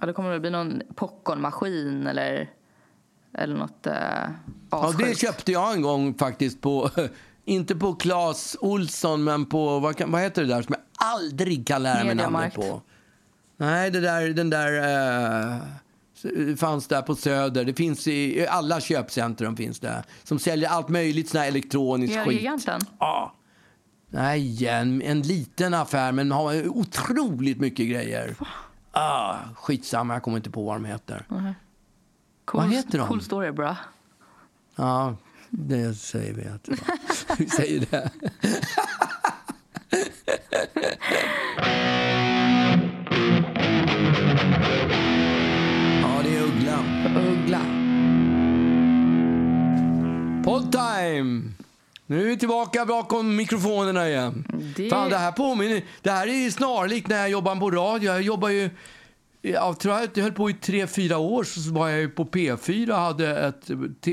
Ja, det kommer det bli någon popcornmaskin eller, eller något eh, Ja, det köpte jag en gång faktiskt på, inte på Clas Olsson, men på, vad, kan, vad heter det där som jag aldrig kan lära mig namnet på? Nej, det där, den där eh, fanns där på Söder. Det finns i, alla köpcentrum finns det. Som säljer allt möjligt sån här elektronisk skit. giganten? Ja. Nej, en, en liten affär men har otroligt mycket grejer. Ah, skitsamma, jag kommer inte på vad de heter. Cool, Vad heter de? Cool story bra. Ja, det säger vi. Att, vi säger det. ja, det är Uggla. Uggla. Poddtime! Nu är vi tillbaka bakom mikrofonerna igen. Det- Fan, det här påminner... Det här är snarlikt när jag jobbade på radio. Jag jobbar ju... Jag tror att jag höll på i tre, fyra år så var jag på P4 och hade ett,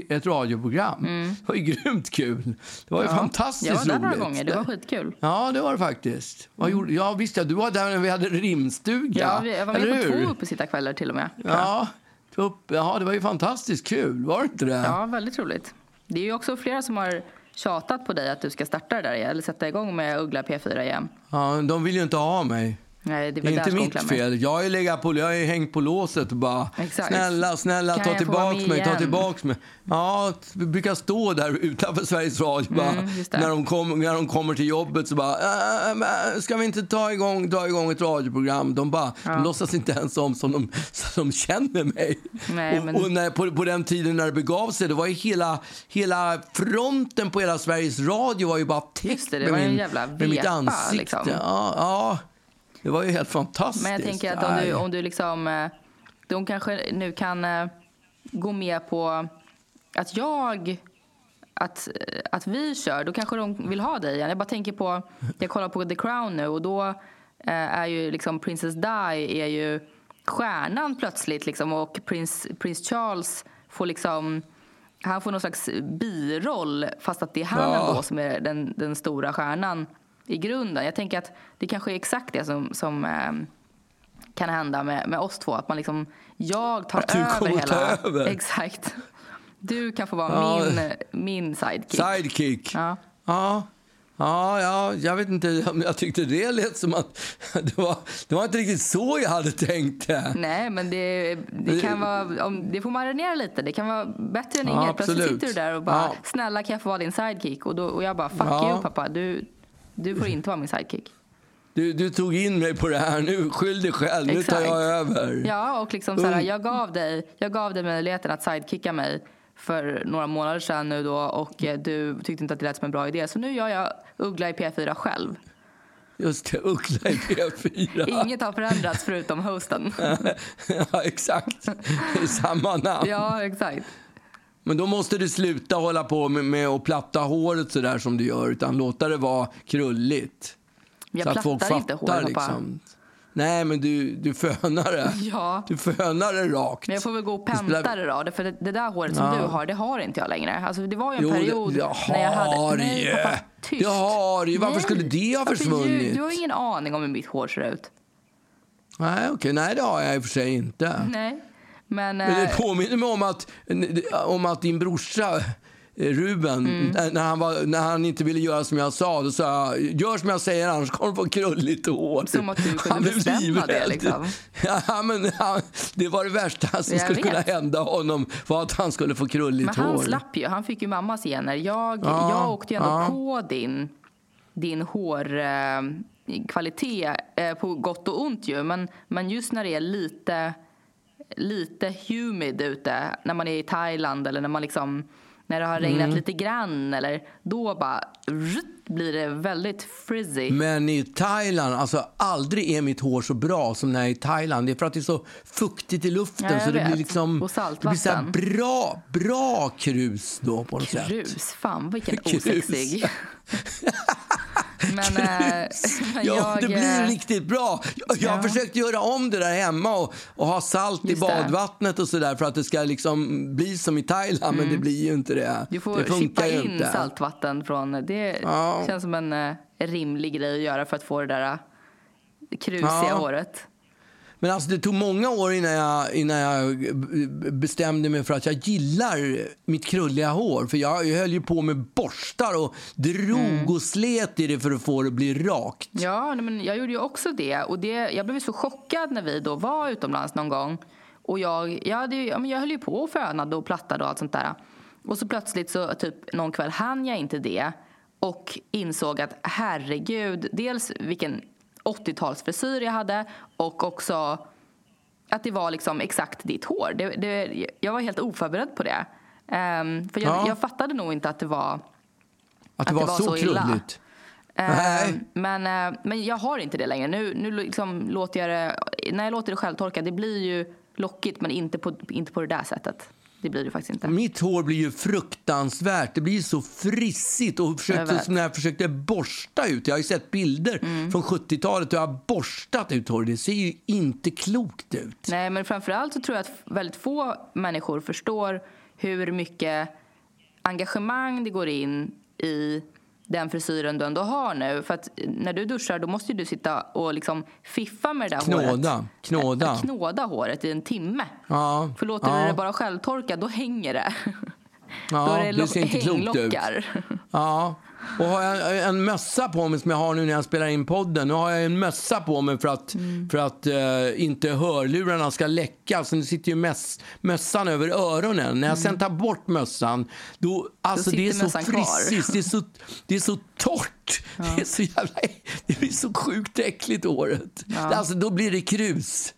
ett radioprogram. Det var ju grymt kul. Det var ju fantastiskt Jag var där några roligt. gånger, det var skitkul. Ja, det var det faktiskt. Vad gjorde, ja, visst ja, du var där när vi hade rimstuga. Ja, vi- jag var med på två uppesittarkvällar till och med. Ja, upp, ja, det var ju fantastiskt kul. Var det inte det? ja, väldigt roligt. Det är ju också flera som har tjatat på dig att du ska starta det där igen, eller sätta igång med Uggla P4 igen. Ja, de vill ju inte ha mig. Nej, det är Det är inte mitt fel. Jag har ju, legat på, jag har ju hängt på låset och bara Exakt. snälla, snälla Kan ta med mig, ta igen? tillbaks mig. Ja, vi brukar stå där utanför Sveriges Radio bara, Mm, när, de kom, när de kommer till jobbet så bara, äh, men ska vi inte ta igång, dra igång ett radioprogram? De bara, de låtsas inte ens om som de, som de känner mig. Nej, och men- och när, på, på den tiden när det begav sig, det var ju hela, hela fronten på hela Sveriges Radio var ju bara täckt med, min, jävla med mitt ansikte. liksom. Ja, ja, det var ju helt fantastiskt. Men jag tänker att om du, om du liksom... eh, De kanske nu kan eh, gå med på att jag... Att, eh, att vi kör, då kanske de vill ha dig igen. Jag bara tänker på... Jag kollar på The Crown nu och då eh, är ju liksom Princess Di är ju stjärnan plötsligt liksom och prins, prins Charles får liksom... Han får någon slags biroll fast att det är han Ja. ändå som är den, den stora stjärnan i grunden. Jag tänker att det kanske är exakt det som, som ehm, kan hända med, med oss två. Att man liksom, jag tar Att du över hela... ta över. Exakt. Du kan få vara Ja. min, min sidekick. Sidekick. Ja. Ja. Ja, ja, jag vet inte. om Jag tyckte det lät som att det var, det var inte riktigt så jag hade tänkt det. Nej, men det, det kan vara... Om, det får marinera lite. Det kan vara bättre än Ja, inget. Plötsligt sitter du där och bara, Ja. snälla kan jag få vara din sidekick? Och, då, och jag bara, fuck Ja. you pappa. Du, du får inte vara min sidekick. Du, du tog in mig på det här. Nu skyll dig själv. Nu tar Exakt. jag över. Ja, och liksom så här, Mm. jag, gav dig, jag gav dig möjligheten att sidekicka mig för några månader sedan nu då och eh, du tyckte inte att det lät som en bra idé. Så nu gör jag Uggla i P4 själv. Just det, Uggla i P4. Inget har förändrats förutom hosten. ja, exakt. Samma namn. ja, exakt. Men då måste du sluta hålla på med, med att platta håret så där som du gör, utan låta det vara krulligt. Jag så att folk plattar inte fattar håret, pappa. liksom. Nej, men du, du fönar det. Ja. Du fönar det rakt. Men jag får väl gå och Det spelar- penta det då. För det, det där håret som Ja. du har, det har inte jag längre. Alltså, det var ju en Jo, det- period det när jag hade... det Nej, ju. pappa, tyst. Det har det ju. Varför skulle det ha försvunnit? ljug? Du har ingen aning om hur mitt hår ser ut. Nej, okej. Nej, det har jag i och för sig inte. Nej. Men, Men det eh, påminner mig om att, om att din brorsa eh, Ruben, Mm. när, han var, när han inte ville göra som jag sa, då sa jag gör som jag säger annars kommer du få krulligt hår. Som att du kunde Han blev bestämma det, liksom. Ja, men han, det var det värsta som Jag skulle kunna vet. hända honom, var att han skulle få krulligt Men han hår. slapp ju. Han fick ju mammas gener. Jag, Ja, jag åkte ju ändå ja. på din, din hårkvalitet eh, eh, på gott och ont ju. Men, men just när det är lite, lite humid ute, när man är i Thailand eller när man liksom när det har regnat Mm. lite grann eller då bara rutt, blir det väldigt frizzy. Men i Thailand, alltså aldrig är mitt hår så bra som när jag är i Thailand. Det är för att det är så fuktigt i luften. Ja, så det vet. blir liksom det blir så bra, bra krus då på något sätt. Krus, fan vilken Krus. osexig. men, eh, men Ja, jag, det blir eh, riktigt bra. Jag, jag har ja. försökt göra om det där hemma och, och ha salt i Just det. badvattnet och sådär för att det ska liksom bli som i Thailand, men det blir ju inte det. Mm. Du får det chippa in inte. saltvatten från... Det Ja. känns som en eh, rimlig grej att göra för att få det där krusiga Ja. håret. Men alltså det tog många år innan jag, innan jag bestämde mig för att jag gillar mitt krulliga hår. För jag, jag höll ju på med borstar och drog Mm. och slet i det för att få det att bli rakt. Ja, men jag gjorde ju också det. Och det, jag blev så chockad när vi då var utomlands någon gång. Och jag, jag, hade ju, jag höll ju på och fönade och plattade och allt sånt där. Och så plötsligt så typ någon kväll hann jag inte det. Och insåg att herregud, dels vilken 80-talsfrisyr jag hade och också att det var liksom exakt ditt hår. Det, det, jag var helt oförberedd på det. Ehm, för jag, Ja. jag fattade nog inte att det var Att det var, så, illa. krulligt. Eh, Nej. Men, eh, men jag har inte det längre. Nu, nu liksom låter jag det, när jag låter det självtorka, det blir ju lockigt men inte på, inte på det där sättet. Det blir det faktiskt inte. Mitt hår blir ju fruktansvärt. Det blir så frissigt. Och försökte, vet. när jag försökte borsta ut, jag har ju sett bilder Mm. från 70-talet och jag har borstat ut hår. Det ser ju inte klokt ut. Nej, men framförallt så tror jag att väldigt få människor förstår hur mycket engagemang det går in i den frisyren du ändå har nu. För att när du duschar då måste du sitta och liksom fiffa med det där håret. Knåda, knåda. Knåda håret i en timme. Ja, För låter ja. du det bara självtorka, då hänger det. Ja, då är det, det ser inte klokt ut. Ja, och har jag en mössa på mig som jag har nu när jag spelar in podden. Nu har jag en mössa på mig för att, Mm. för att eh, inte hörlurarna ska läcka. Så nu sitter ju möss, mössan över öronen. När jag sen tar bort mössan, då, alltså Mm. sitter det är så frissigt, det är så, det är så torrt. Det är så jävla, det blir så sjukt äckligt håret. Alltså då blir det krus.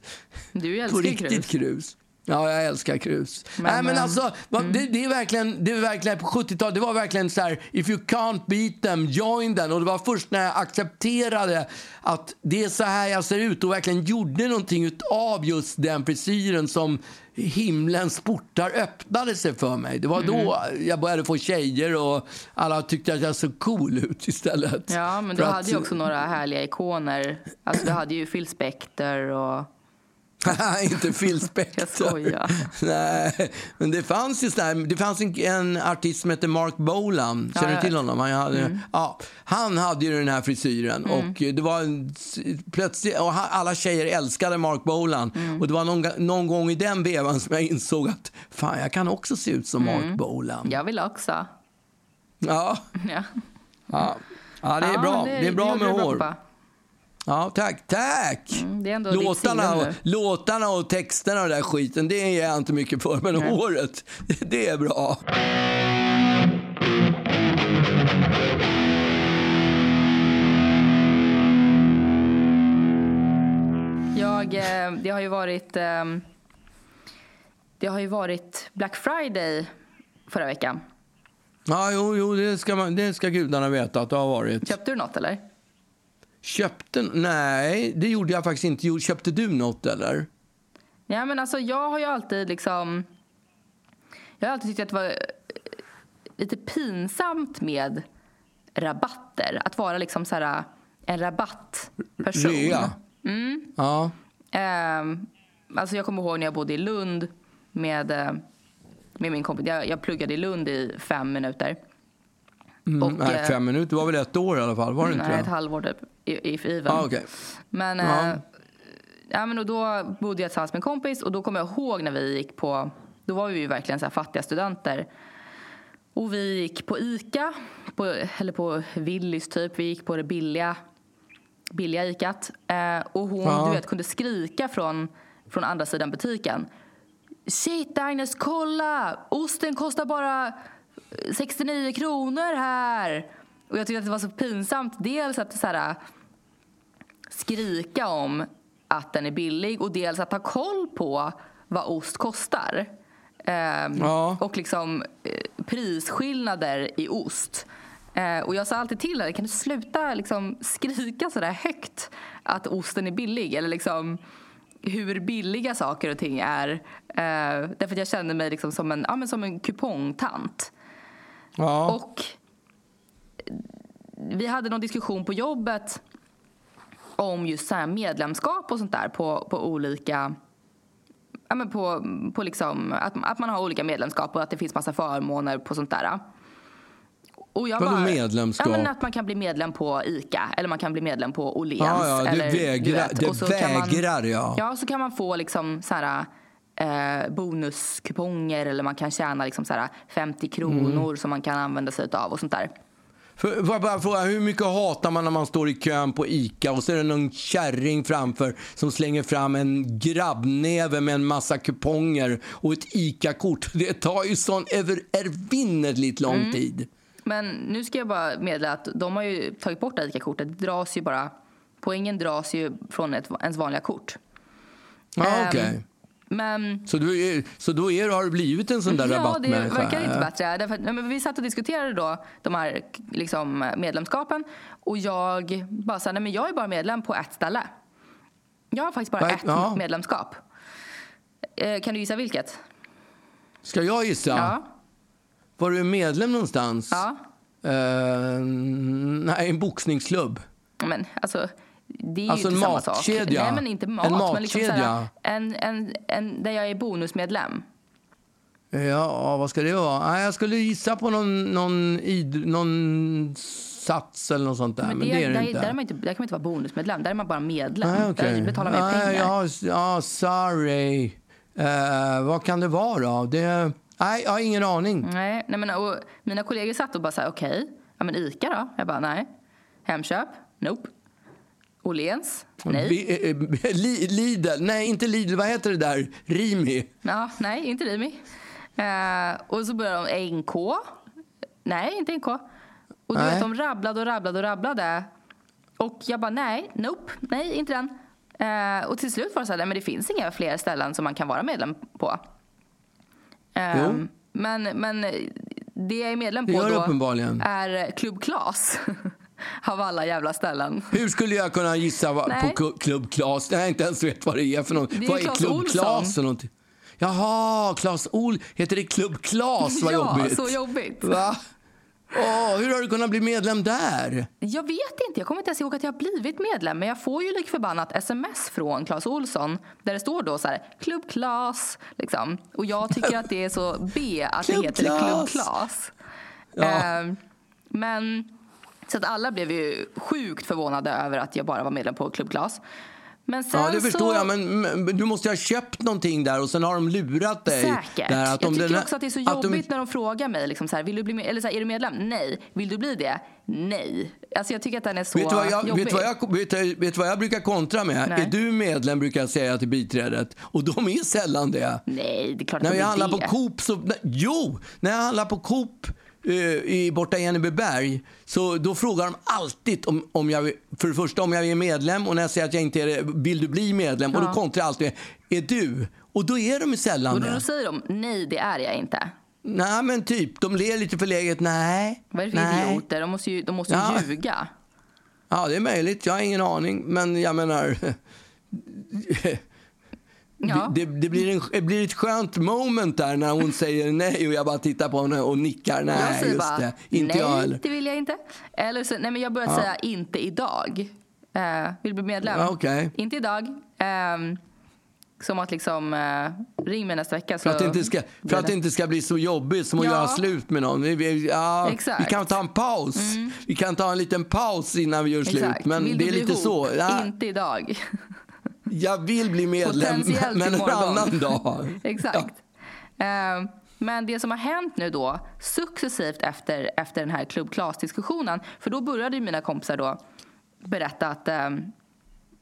Du På älskar ju riktigt krus. krus. Ja, jag älskar krus. Men, Nej, men eh, alltså, va- det, det, är verkligen, det är verkligen på 70-talet, det var verkligen så här, if you can't beat them, join them. Och det var först när jag accepterade att det är så här jag ser ut och verkligen gjorde någonting av just den frisyren som himlens portar öppnade sig för mig. Det var då Mm. jag började få tjejer och alla tyckte att jag såg cool ut istället. Ja, men du att- hade ju också några härliga ikoner. Alltså, du hade ju Phil Spector och... inte Phil Spector. Jag skojar. Nej, men det fanns ju sådär, det fanns en, en artist som hette Mark Bolan. Känner Ja, du till honom? Han hade, ja, han hade ju den här frisyren och det var en, plötsligt, och alla tjejer älskade Mark Bolan. Och det var någon, någon gång i den vevan som jag insåg att fan, jag kan också se ut som Mark Bolan. Jag vill också. Ja, Ja, ja. ja det är bra. men Det, är bra med hår. pappa. Ja, tack, tack! Mm, låtarna, och, låtarna och texterna och den där skiten, det är jag inte mycket för. Men håret, det, det är bra. Jag, eh, det har ju varit... ehm, Det har ju varit Black Friday förra veckan. Ja, jo, jo det, ska man, det ska gudarna veta att det har varit. Köpte du något eller? Köpte? Nej, det gjorde jag faktiskt inte. Köpte du något eller? Ja, men alltså, jag har ju alltid liksom... Jag har alltid tyckt att det var eh, lite pinsamt med rabatter. Att vara liksom så här, en rabattperson. Rea? Ja. Ehm, alltså jag kommer ihåg när jag bodde i Lund med, eh, med min kompis. Jag, jag pluggade i Lund i fem minuter. Mm, Och, nej, eh, fem minuter. Det var väl ett år i alla fall? Var det inte Nej, det? ett halvår typ, i, i Fiven. Ah, okej. Men, Ja. eh, ja, men och då bodde jag tillsammans med en kompis och då kommer jag ihåg när vi gick på, då var vi ju verkligen så här fattiga studenter. Och vi gick på Ica, på, eller på Willys typ. Vi gick på det billiga, billiga Icat. Eh, och hon Ja. du vet, kunde skrika från, från andra sidan butiken. Shit Agnes, kolla! Osten kostar bara 69 kronor här. Och jag tyckte att det var så pinsamt. Dels att så här, skrika om att den är billig och dels att ha koll på vad ost kostar. Ehm, Ja. Och liksom eh, prisskillnader i ost. Eh, och jag sa alltid till henne, kan du sluta liksom skrika så där högt att osten är billig? Eller liksom hur billiga saker och ting är. Eh, därför att jag kände mig liksom som en, ja, men som en kupongtant. Ja. Och vi hade någon diskussion på jobbet om just så medlemskap och sånt där på, på olika ja, men på, på liksom, att, att man har olika medlemskap och att det finns massa förmåner på sånt där. Och jag Vadå medlemskap? Ja, men att man kan bli medlem på ICA eller man kan bli medlem på Åhléns. Ja, ja, det eller, vägrar- det och så kan man- vägrar jag. Ja, så kan man få liksom så här, eh, bonuskuponger eller man kan tjäna liksom så här 50 kronor Mm. som man kan använda sig av och sånt där. För, jag bara fråga, hur mycket hatar man när man står i kön på ICA och så är det någon kärring framför som slänger fram en grabbnäve med en massa kuponger och ett ICA-kort. Det tar ju sån över ervinnerligt lång Mm. tid. Men nu ska jag bara meddela att de har ju tagit bort ICA-kortet. Det dras ju bara, poängen dras ju från ett, ens vanliga kort. Ja, Ehm, okej. Men Så, du är, så då är, har du blivit en sån där ja, det rabattmänniska? verkar inte bättre. Därför, att- nej, men vi satt och diskuterade då de här liksom, medlemskapen och jag bara sa, nej men jag är bara medlem på ett ställe. Jag har faktiskt bara Vad- ett ja. medlemskap. Eh, kan du gissa vilket? Ska jag gissa? Ja. Var du medlem någonstans? Ja. Eh, nej, en boxningsklubb. Men alltså, det är ju Alltså inte en samma sak. Nej, men inte mat. En Men liksom matkedja. såhär, en, en, en, där jag är bonusmedlem. Ja, vad ska det vara? Jag skulle gissa på någon, någon, id, någon sats eller något sånt där. Men, det, är det där, inte. Där, är man inte. där kan man inte vara bonusmedlem. Där är man bara medlem. Nej, okej. Där betalar man ju pengar. Ja, ja, sorry. Eh, vad kan det vara då? Det, nej, jag har ingen aning. Nej, nej men, och mina kollegor satt och bara så här, okej, ja men Ica då? Jag bara, nej. Hemköp? Nope. Åhléns? Nej. Bi- eh, Li- Lidl? Nej, inte Lidl. Vad heter det där? Rimi? Ja, nej, inte Rimi. Eh, och så började de NK. Nej, inte NK. Och du Nej. vet, de rabblade och rabblade och rabblade. Och jag bara, nej, nope, nej, inte den. Eh, och till slut var det så här, nej, men det finns inga fler ställen som man kan vara medlem på. Eh, Jo. men, men det jag är medlem på då uppenbarligen. är Club Klas. Av alla jävla ställen. Hur skulle jag kunna gissa va- Nej. på Club Klas jag inte ens vet vad det är för något? Det är vad är Club. Klas för någonting? Jaha, Klas Ol... Heter det Club Klas? Vad ja, jobbigt. så jobbigt. Va? Åh, hur har du kunnat bli medlem där? Jag vet inte, jag kommer inte ens ihåg att jag har blivit medlem men jag får ju lik förbannat sms från Clas Olsson där det står då så här Club Klas liksom. Och jag tycker att det är så B att det heter Club Klas. Ja. Ehm, men så att alla blev ju sjukt förvånade över att jag bara var medlem på Club Klas. Men sen Ja, det förstår så... jag, men, men du måste ju ha köpt någonting där och sen har de lurat dig. Säkert. Där, att jag tycker här- också att det är så att de- jobbigt när de frågar mig liksom så här, vill du bli med, eller så här, är du medlem? Nej. Vill du bli det? Nej. Alltså jag tycker att den är så Vet vad jag, jobbig. vet, du vad jag, vet, vet vad jag brukar kontra med? Nej. Är du medlem brukar jag säga till biträdet. Och de är sällan det. Nej, det är klart När att de jag är handlar det. på Coop så... Jo! När jag handlar på Coop i, borta i Enebyberg så då frågar de alltid om, om jag, för det första om jag är medlem och när jag säger att jag inte är det, vill du bli medlem? Och då Ja. kontrar jag alltid, är du? Och då är de ju sällan Och då säger de nej, det är jag inte. Nej men typ, de ler lite förläget, nej. Vad är det för nej. idioter? De måste ju, de måste ju Ja. ljuga. Ja det är möjligt, jag har ingen aning. Men jag menar... Ja. Det, det, blir en, det blir ett skönt moment där när hon säger nej och jag bara tittar på henne och nickar. jag Nej, säger just bara det. Inte nej, jag heller. det vill jag inte. Eller så, nej men jag börjar säga inte idag. Eh, vill bli medlem. Ja, okej. Inte idag. Ehm, som att liksom, eh, ring mig nästa vecka. Så För att, det inte ska, för att det inte ska bli så jobbigt som att Ja. göra slut med någon. Vi, vi, ja. Mm. vi kan ta en paus. Vi kan ta en liten paus innan vi gör slut. Exakt. Men Vill det är lite ihop? så. Ja, Inte idag. jag vill bli medlem, men en annan dag. Exakt. Ehm, Men det som har hänt nu då successivt efter, efter den här Club Class-diskussionen för då började mina kompisar då berätta att, eh,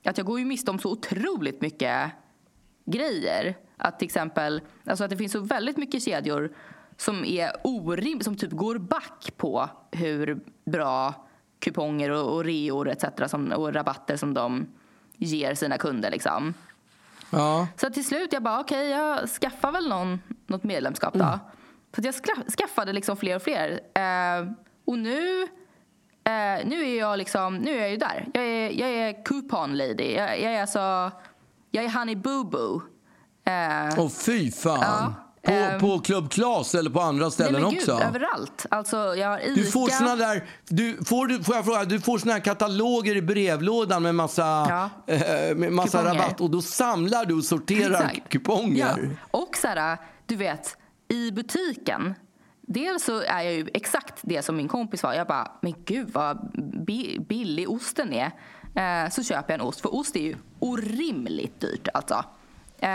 att jag går ju miste om så otroligt mycket grejer. Att till exempel, alltså att det finns så väldigt mycket kedjor som är orim, som typ går back på hur bra kuponger och, och reor etc. Som, och rabatter som de ger sina kunder liksom. Ja. Så till slut jag bara okej, okay, jag skaffar väl någon, något medlemskap då. Mm. Så jag skaffade liksom fler och fler. Eh, och nu, eh, nu är jag liksom, nu är jag ju där. Jag är, jag är coupon lady. Jag, jag är alltså, jag är honey boo boo. Eh, Åh fy fan. Ja. På, um, på Club Clas eller på andra ställen nej, men också? Gud, överallt. Alltså, jag har Ica. Du får såna där, du, får, du, får jag fråga, du får såna här kataloger i brevlådan med massa, ja. eh, med massa rabatt och då samlar du och sorterar Exakt. kuponger. Ja. Och så här, du vet, i butiken Dels så är jag ju exakt det som min kompis var. Jag bara, men gud vad billig osten är. Eh, så köper jag en ost, för ost är ju orimligt dyrt alltså. Eh,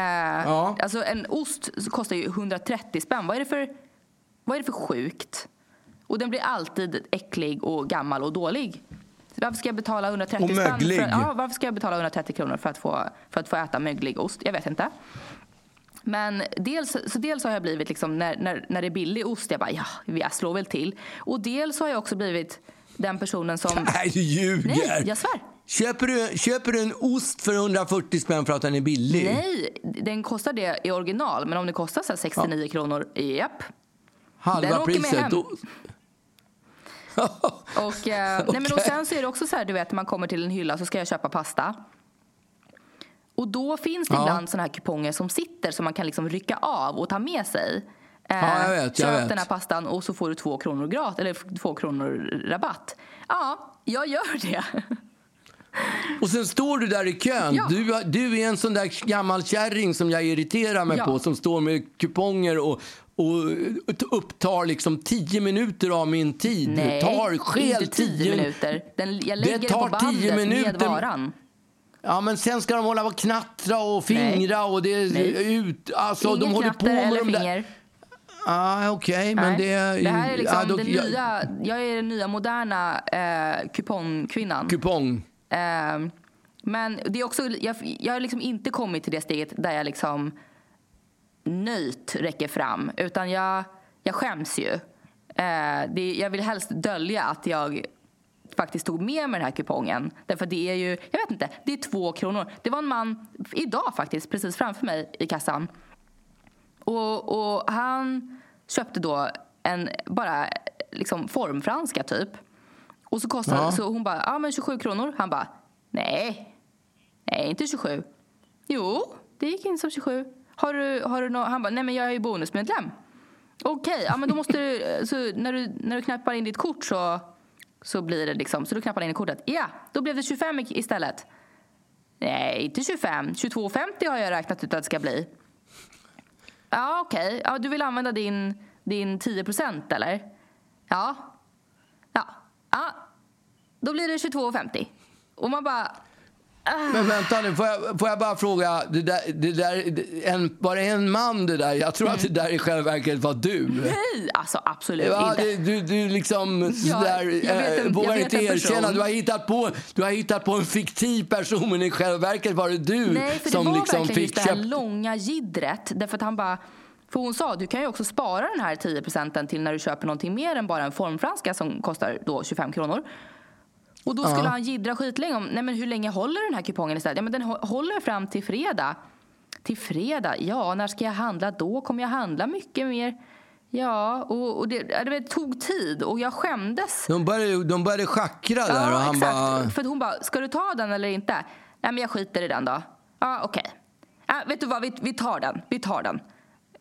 ja. Alltså en ost kostar ju 130 spänn. Vad är, det för, vad är det för sjukt? Och den blir alltid äcklig och gammal och dålig. varför ska jag betala 130 och möglig. För, ja, varför ska jag betala 130 kronor för att, få, för att få äta möglig ost? Jag vet inte. Men dels, så dels har jag blivit, liksom, när, när, när det är billig ost, jag bara ja, jag slår väl till. Och dels har jag också blivit den personen som... Nej, du ljuger! Nej, jag svär. Köper du, köper du en ost för 140 spänn för att den är billig? Nej, den kostar det i original. Men om det kostar så 69 ja. kronor, japp. Halva den priset. Med hem. Då... och, eh, okay. nej, men och sen så är det också så här, du vet, man kommer till en hylla så ska jag köpa pasta. Och då finns det ja. ibland såna här kuponger som sitter som man kan liksom rycka av och ta med sig. Eh, ja, jag vet, jag köp vet. den här pastan och så får du två kronor gratis, eller två kronor rabatt. Ja, jag gör det. Och sen står du där i kön. Ja. Du, du är en sån där gammal kärring som jag irriterar mig ja. på som står med kuponger och, och upptar liksom tio minuter av min tid. Nej, tar själv inte tio, tio minuter. Den, jag lägger det, tar det på bandet tio minuter. med varan. Ja, men sen ska de hålla på och knattra och fingra Nej. och det ut... Alltså, Ingen de håller på med eller de där... finger. Ah, Okej, okay, men det... Det här är liksom ah, då, den jag, nya... Jag är den nya moderna eh, kupongkvinnan. Kupong. Ehm, men det är också, jag, jag har liksom inte kommit till det steget där jag liksom nöjt räcker fram. Utan jag, jag skäms ju. Eh, det, jag vill helst dölja att jag faktiskt tog med mig den här kupongen. Därför det är ju, jag vet inte, det är två kronor. Det var en man idag faktiskt, precis framför mig i kassan. Och, och han köpte då en bara liksom formfranska typ. Och så kostade, ja. så hon bara, ja men 27 kronor. Han bara, nej, nej inte 27. Jo, det gick in som 27. Har du, har du no Han bara, nej men jag är ju bonusmedlem. Okej, okay, ja men då måste du, så när du, när du knappar in ditt kort så, så blir det liksom, så du knappar in i kortet. Ja, då blev det 25 istället. Nej, inte 25. 22,50 har jag räknat ut att det ska bli. Ja, okej. Okay. Ja, du vill använda din, din 10% eller? Ja. Ja. Då blir det 22,50. Och man bara... Men vänta nu, får jag, får jag bara fråga. Det där, det där, en, var det en man det där? Jag tror mm. att det där i själva verket var du. Nej, alltså absolut ja, inte. du, du liksom ja, sådär, äh, vågar inte erkänna. Du har, hittat på, du har hittat på en fiktiv person men i själva verket var det du Nej, för som det var liksom verkligen fick just det här långa gidret. Därför att han bara... För hon sa du kan ju också spara den här 10 procenten till när du köper någonting mer än bara en formfranska som kostar då 25 kronor. Och då skulle ja. han jiddra skitlänge om nej men hur länge håller den här kupongen istället? Ja men den håller fram till fredag. Till fredag? Ja, när ska jag handla då? Kommer jag handla mycket mer? Ja, och, och det, det tog tid och jag skämdes. De började, de började schackra där ja, och han exakt. bara... För hon bara, ska du ta den eller inte? Nej men jag skiter i den då. Ja, okej. Okay. Ja, vet du vad, vi, vi tar den. Vi tar den.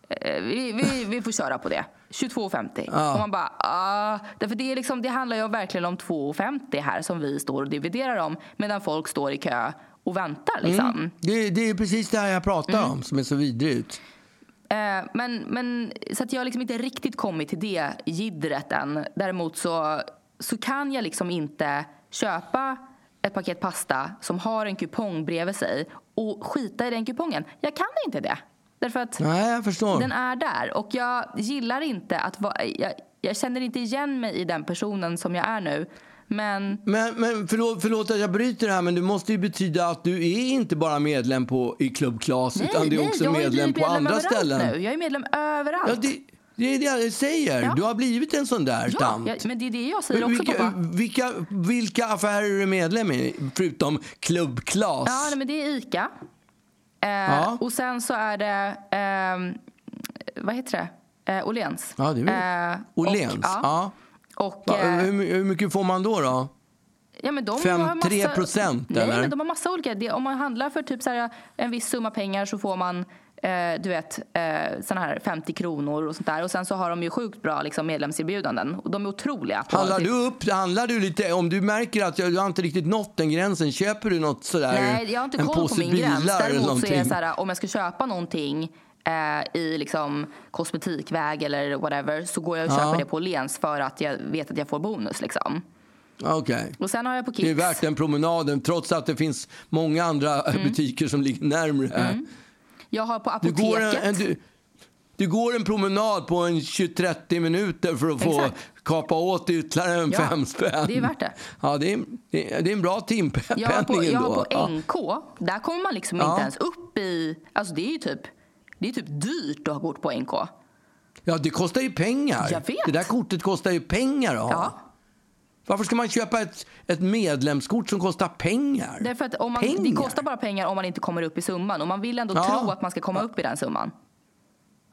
Eh, vi, vi, vi får köra på det. 22,50. Ja. Och man bara, ah. Därför det, är liksom, det handlar ju verkligen om 2,50 här som vi står och dividerar om medan folk står i kö och väntar. Liksom. Mm. Det, det, är precis det här jag pratar mm. om som är så vidrigt. Eh, men, men, så att jag har liksom inte riktigt kommit till det gidret än. Däremot så, så kan jag liksom inte köpa ett paket pasta som har en kupong bredvid sig och skita i den kupongen. Jag kan inte det. Därför att Nej, jag förstår. den är där. Och jag gillar inte att vara... Jag, jag känner inte igen mig i den personen som jag är nu. Men Men, men förlåt, förlåt att jag bryter här, men det måste ju betyda att du är inte bara medlem på, i Club Class, utan du är också har ju medlem på andra överallt ställen. Nu. Jag är medlem överallt. Ja, det, det är det jag säger. Ja. Du har blivit en sån där Ja, tant. jag, men det är det jag säger också vilka, pappa. vilka, vilka affärer är du medlem i, förutom Club Class? Ja, nej, men det är ICA. Eh, Ja. Och sen så är det, ehm, vad heter det? Eh, Åhléns. Ja, det är Eh, Åhléns? Och, ja. ja. Och, Va, eh, hur, hur mycket får man då? då? ja, men de Fem- har massa, tre procent, Nej, eller? men de har massa olika. Det, om man handlar för typ så här, en viss summa pengar så får man eh, du vet, eh, såna här 50 kronor och sånt där. Och sen så har de ju sjukt bra liksom, medlemserbjudanden. Och de är otroliga. Handlar du upp, handlar du lite, om du märker att du har inte riktigt nått den gränsen, köper du något sådär? Nej, jag har inte koll på min gräns. Däremot så är så här, om jag ska köpa någonting eh, i liksom kosmetikväg eller whatever så går jag och Ja. köper det på Lens för att jag vet att jag får bonus. Liksom. Okej. Och sen har jag på Kicks. Det är värt den promenaden trots att det finns många andra Mm. butiker som ligger närmre. Jag har på Du, apoteket. går en, en, du, du går en promenad på en 20-30 minuter för att få Exakt. kapa åt ytterligare en Ja, fem spänn. det är värt det. Ja, det är, det är, en bra timpenning jag har på, jag har ändå. på Ja. NK. Där kommer man liksom Ja. inte ens upp i... Alltså det är typ, det är typ dyrt att ha kort på NK. Ja, det kostar ju pengar. Jag vet. Det där kortet kostar ju pengar att ha. Ja. Varför ska man köpa ett, ett medlemskort som kostar pengar? Därför att om man, det Pengar? kostar bara pengar om man inte kommer upp i summan. Och man vill ändå Ja. tro att man ska komma upp i den summan.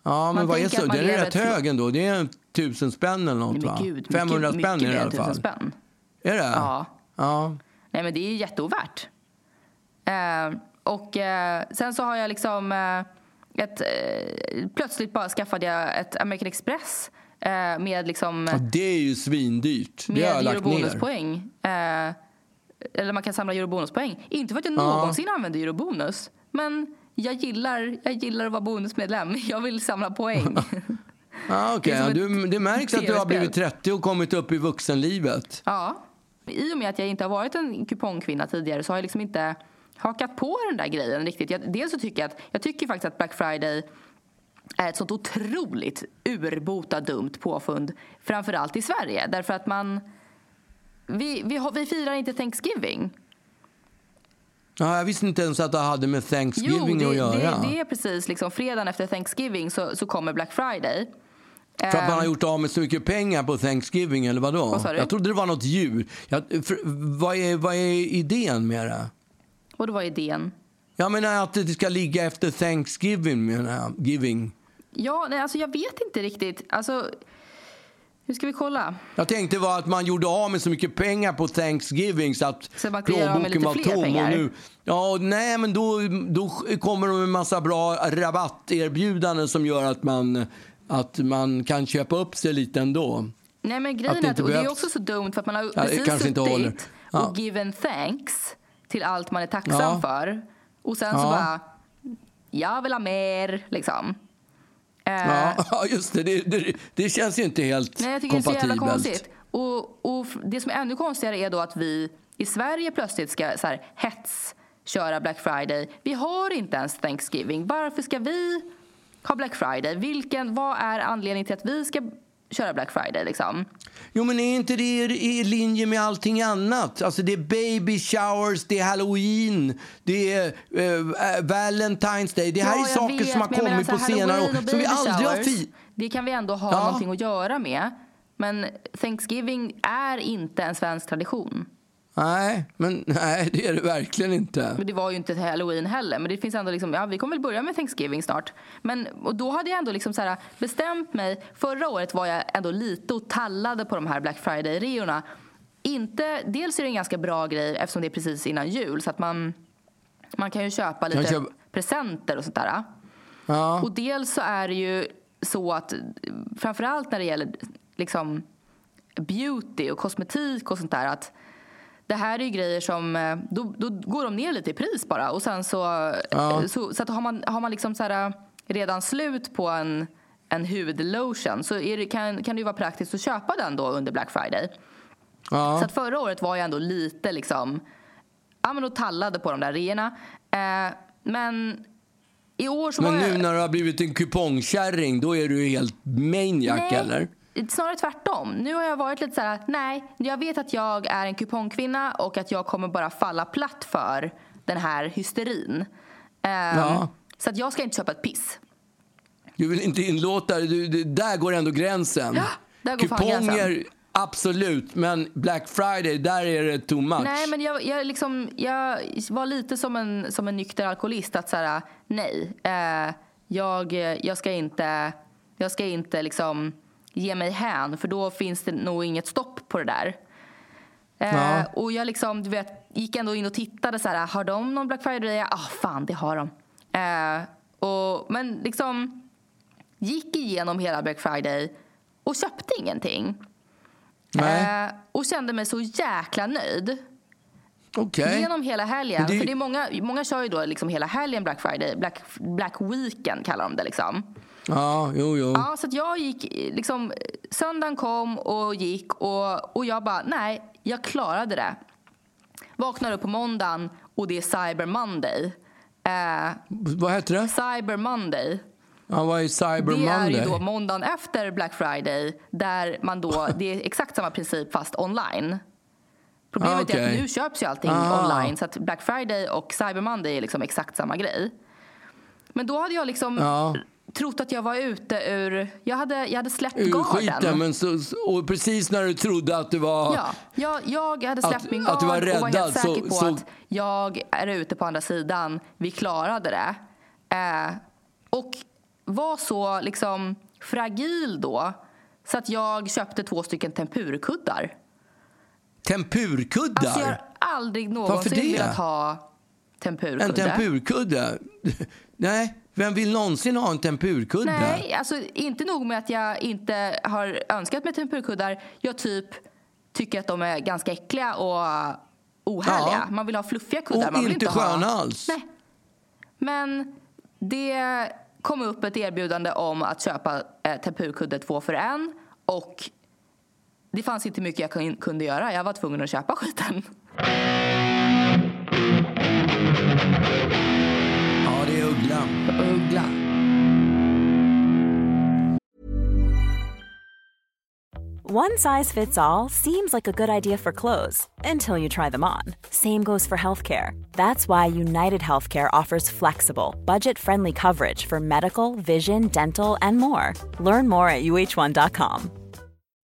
Ja, men Man vad är så? Den är rätt hög ändå. Det är en tusen spänn eller något va? gud, 500 mycket, spänn mycket det i alla fall. spänn. Är det? Ja. ja. Nej, men det är jätteovärt. Eh, och eh, sen så har jag liksom eh, ett, eh, plötsligt bara skaffade jag ett American Express eh, med liksom Ja, det är ju svindyrt. Det har jag med lagt ner. Eh, eller man kan samla eurobonuspoäng. Inte för att jag någonsin använder eurobonus, men jag gillar, jag gillar att vara bonusmedlem. Jag vill samla poäng. Ja, okej. Det Ja, du, det märks att du har blivit 30 och kommit upp i vuxenlivet. Ja. I och med att jag inte har varit en kupongkvinna tidigare så har jag liksom inte hakat på den där grejen riktigt. Jag, dels så tycker jag att, jag tycker faktiskt att Black Friday är ett sånt otroligt urbota dumt påfund. Framförallt i Sverige. Därför att man... Vi, vi, har, vi firar inte Thanksgiving. Ja, jag visste inte ens att det hade med Thanksgiving Jo, att det, göra. det, det är precis liksom fredagen efter Thanksgiving så, så kommer Black Friday. För att man har Ehm, gjort av med så mycket pengar på Thanksgiving eller vadå? Vad? Jag trodde det var något djur. Jag, för, vad, är, vad är idén med det? Det var idén. Jag menar att det ska ligga efter Thanksgiving menar jag. Giving. Ja, nej, alltså jag vet inte riktigt. Alltså, hur ska vi kolla? Jag tänkte var att man gjorde av med så mycket pengar på Thanksgiving så att Så man lite fler pengar? Och nu, ja, nej, men då, då kommer de med en massa bra rabatterbjudanden som gör att man, att man kan köpa upp sig lite ändå. Nej men Att grejen det är inte att, och det är också så dumt för att man har det precis suttit Ja. och given thanks till allt man är tacksam Ja. för. Och sen så Ja. bara, jag vill ha mer liksom. Eh, Ja, just det. Det, det. det känns ju inte helt Nej, jag tycker det är så jävla kompatibelt. konstigt. Och, och det som är ännu konstigare är då att vi i Sverige plötsligt ska så här, hets köra Black Friday. Vi har inte ens Thanksgiving. Varför ska vi ha Black Friday? Vilken, vad är anledningen till att vi ska köra Black Friday? Liksom? Jo, men är inte det i linje med allting annat? Alltså det är baby showers, det är halloween, det är eh, Valentine's Day. Det här är jag saker vet, som har kommit på senare år. Som vi aldrig har fi- Det kan vi ändå ha Ja. någonting att göra med. Men Thanksgiving är inte en svensk tradition. Nej, men nej, det är det verkligen inte. Men det var ju inte halloween heller. Men det finns ändå liksom, ja vi kommer väl börja med Thanksgiving snart. Men och då hade jag ändå liksom så här bestämt mig. Förra året var jag ändå lite och tallade på de här Black Friday-reorna. Inte, dels är det en ganska bra grej eftersom det är precis innan jul. Så att man, man kan ju köpa lite köpa- presenter och sånt där. Ja. Och dels så är det ju så att framförallt när det gäller liksom beauty och kosmetik och sånt där att det här är ju grejer som, eh, då, då går de ner lite i pris bara och sen så, Ja. så, så att har man, har man liksom så här, redan slut på en, en hudlotion så det, kan, kan det ju vara praktiskt att köpa den då under Black Friday. Ja. Så att förra året var jag ändå lite liksom, ja men och tallade på de där reorna. Eh, men i år så Men nu jag... när du har blivit en kupongkärring, då är du helt maniac, Nej, eller? Snarare tvärtom. Nu har jag varit lite så här, nej, jag vet att jag är en kupongkvinna och att jag kommer bara falla platt för den här hysterin. Ehm, Ja. Så att jag ska inte köpa ett piss. Du vill inte inlåta du, du, Där går ändå gränsen. Ja, där går fan gränsen. absolut. Men Black Friday, där är det too much. Nej, men jag, jag, liksom, jag var lite som en, som en nykter alkoholist. Att så här, nej, eh, jag, jag ska inte, jag ska inte liksom ge mig hän för då finns det nog inget stopp på det där. Eh, Ja. Och jag liksom, du vet, gick ändå in och tittade. Så här, har de någon Black Friday? Ja, ah, fan, det har de. Eh, och, men liksom gick igenom hela Black Friday och köpte ingenting. Eh, och kände mig så jäkla nöjd. Okej. Genom hela helgen. Det- För det är många, många kör ju då liksom hela helgen Black Friday. Black, Black Weekend kallar de det. Liksom. Ja, jo, jo. Ja, så att jag gick, liksom, söndagen kom och gick och, och jag bara, nej, jag klarade det. Vaknar upp på måndagen och det är Cyber Monday. Eh, Vad heter det? Cyber Monday. Ja, vad är Cyber Det är Monday? ju då måndagen efter Black Friday där man då, det är exakt samma princip fast online. Problemet Ah, är okej. att nu köps ju allting Ah. online så att Black Friday och Cyber Monday är liksom exakt samma grej. Men då hade jag liksom Ja. Trott att jag var ute ur, jag hade, jag hade släppt Ur garden. skiten, men så, och precis när du trodde att det var... Ja, jag, jag hade släppt Att- min att gard du var och var räddad, helt säker så- på så- att jag är ute på andra sidan. Vi klarade det. Eh, och var så liksom fragil då så att jag köpte två stycken tempurkuddar. Tempurkuddar? Alltså jag har aldrig någonsin velat ha En tempurkudde. tempurkudde? Nej, vem vill någonsin ha en tempurkudde? Nej, alltså inte nog med att jag inte har önskat mig tempurkuddar. Jag typ tycker att de är ganska äckliga och ohärliga. Ja. Man vill ha fluffiga kuddar. Och man vill inte inte sköna ha... alls. Nej. Men det kom upp ett erbjudande om att köpa eh, tempurkudde två för en. Och det fanns inte mycket jag kun- kunde göra. Jag var tvungen att köpa skiten. Uggla. One size fits all seems like a good idea for clothes until you try them on. Same goes for healthcare. That's why United Healthcare offers flexible, budget friendly coverage for medical, vision, dental, and more. Learn more at uh1.com.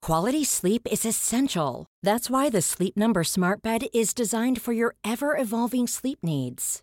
Quality sleep is essential. That's why the Sleep Number Smart Bed is designed for your ever evolving sleep needs.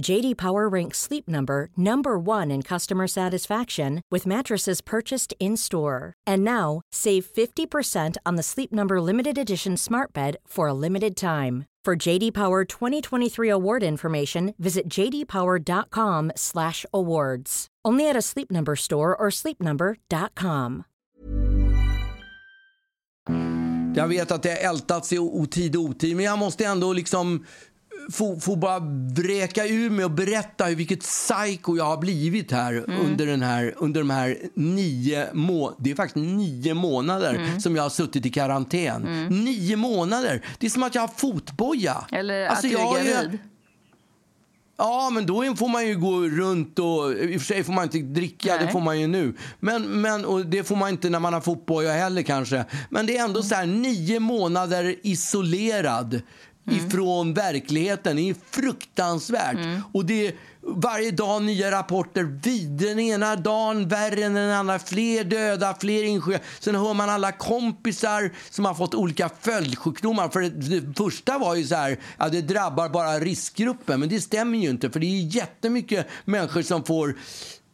JD Power ranks Sleep Number number 1 in customer satisfaction with mattresses purchased in-store. And now, save 50% on the Sleep Number limited edition Smart Bed for a limited time. For JD Power 2023 award information, visit jdpower.com/awards. Only at a Sleep Number store or sleepnumber.com. Jag vet att det ältats i otid och otid, men jag måste ändå liksom få, få bara vräka ur mig och berätta hur vilket psycho jag har blivit här under, den här, under de här nio må Det är faktiskt nio månader som jag har suttit i karantän. Nio månader! Det är som att jag har fotboja. Eller Alltså, att du är gravid. Ja, men då får man ju gå runt och... I och för sig får man inte dricka, Nej. det får man ju nu. Men, men, och det får man inte när man har fotboja heller kanske. Men det är ändå så här nio månader isolerad ifrån verkligheten. Det är fruktansvärt. Och det är varje dag nya rapporter. Vid den ena dagen värre än den andra. Fler döda, fler insjö. Sen hör man alla kompisar som har fått olika följdsjukdomar. För det, första var ju så här, ja, det drabbar bara riskgruppen. Men det stämmer ju inte. För det är jättemycket människor som får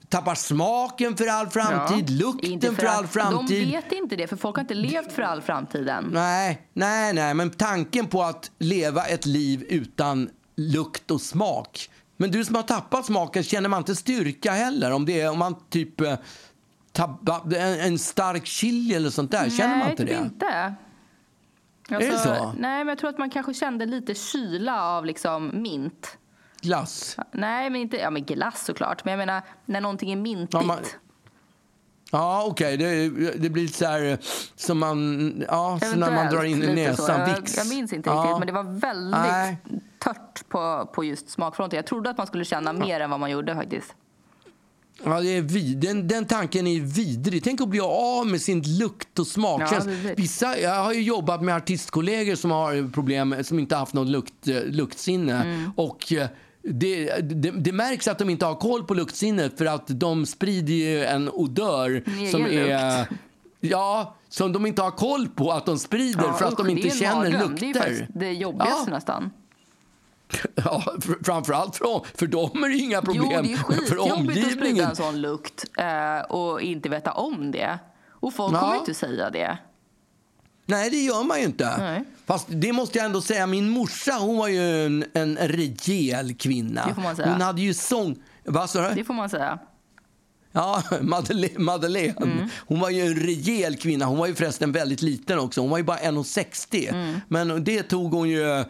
tappar smaken för all framtid, lukten Inte för, all framtid. De vet inte det, för folk har inte levt för all framtid än. Nej, nej, nej, men tanken på att leva ett liv utan lukt och smak. Men du som har tappat smaken, känner man inte styrka heller? Om, det är, om man typ eh, tabba, en, en stark chili eller sånt där, känner man Nej, inte typ det? inte. det så? Nej, men jag tror att man kanske kände lite kyla av liksom mint. Glass? Nej, men inte ja, men glass såklart. Men jag menar, när någonting är mintigt. Ja, man- Ja, okej. Det, det blir så här som man... Ja, så när man drar in i näsan. Jag, jag minns inte Ja. riktigt, men det var väldigt Nej. tört på, på just smakfronten. Jag trodde att man skulle känna mer än vad man gjorde faktiskt. Ja, det är vid, den, den tanken är vidrig. Tänk att bli av med sin lukt och smakkänsla. Ja. Vissa, jag har ju jobbat med artistkollegor som har problem, som inte haft något lukt, eh, luktsinne. Mm. Och eh, det, det, det märks att de inte har koll på luktsinnet för att de sprider ju en odör egen som är... lukt. Ja, som de inte har koll på att de sprider för att usch, de inte känner mardröm. lukter. Det är det jobbigaste Ja. nästan. Ja, fr- framförallt för dem. För dem är det inga problem. Jo, det är för skitjobbigt att sprida en sån lukt eh, och inte veta om det. Och folk Ja. kommer inte säga det. Nej, det gör man ju inte. Nej. Fast det måste jag ändå säga, min morsa hon var ju en, en rejäl kvinna. Det får man säga. Hon hade ju sång... Vad sa du? Det får man säga. Ja, Madeleine. Madeleine. Mm. Hon var ju en rejäl kvinna. Hon var ju förresten väldigt liten också. Hon var ju bara 1,60. Mm. Men det tog hon ju... eh,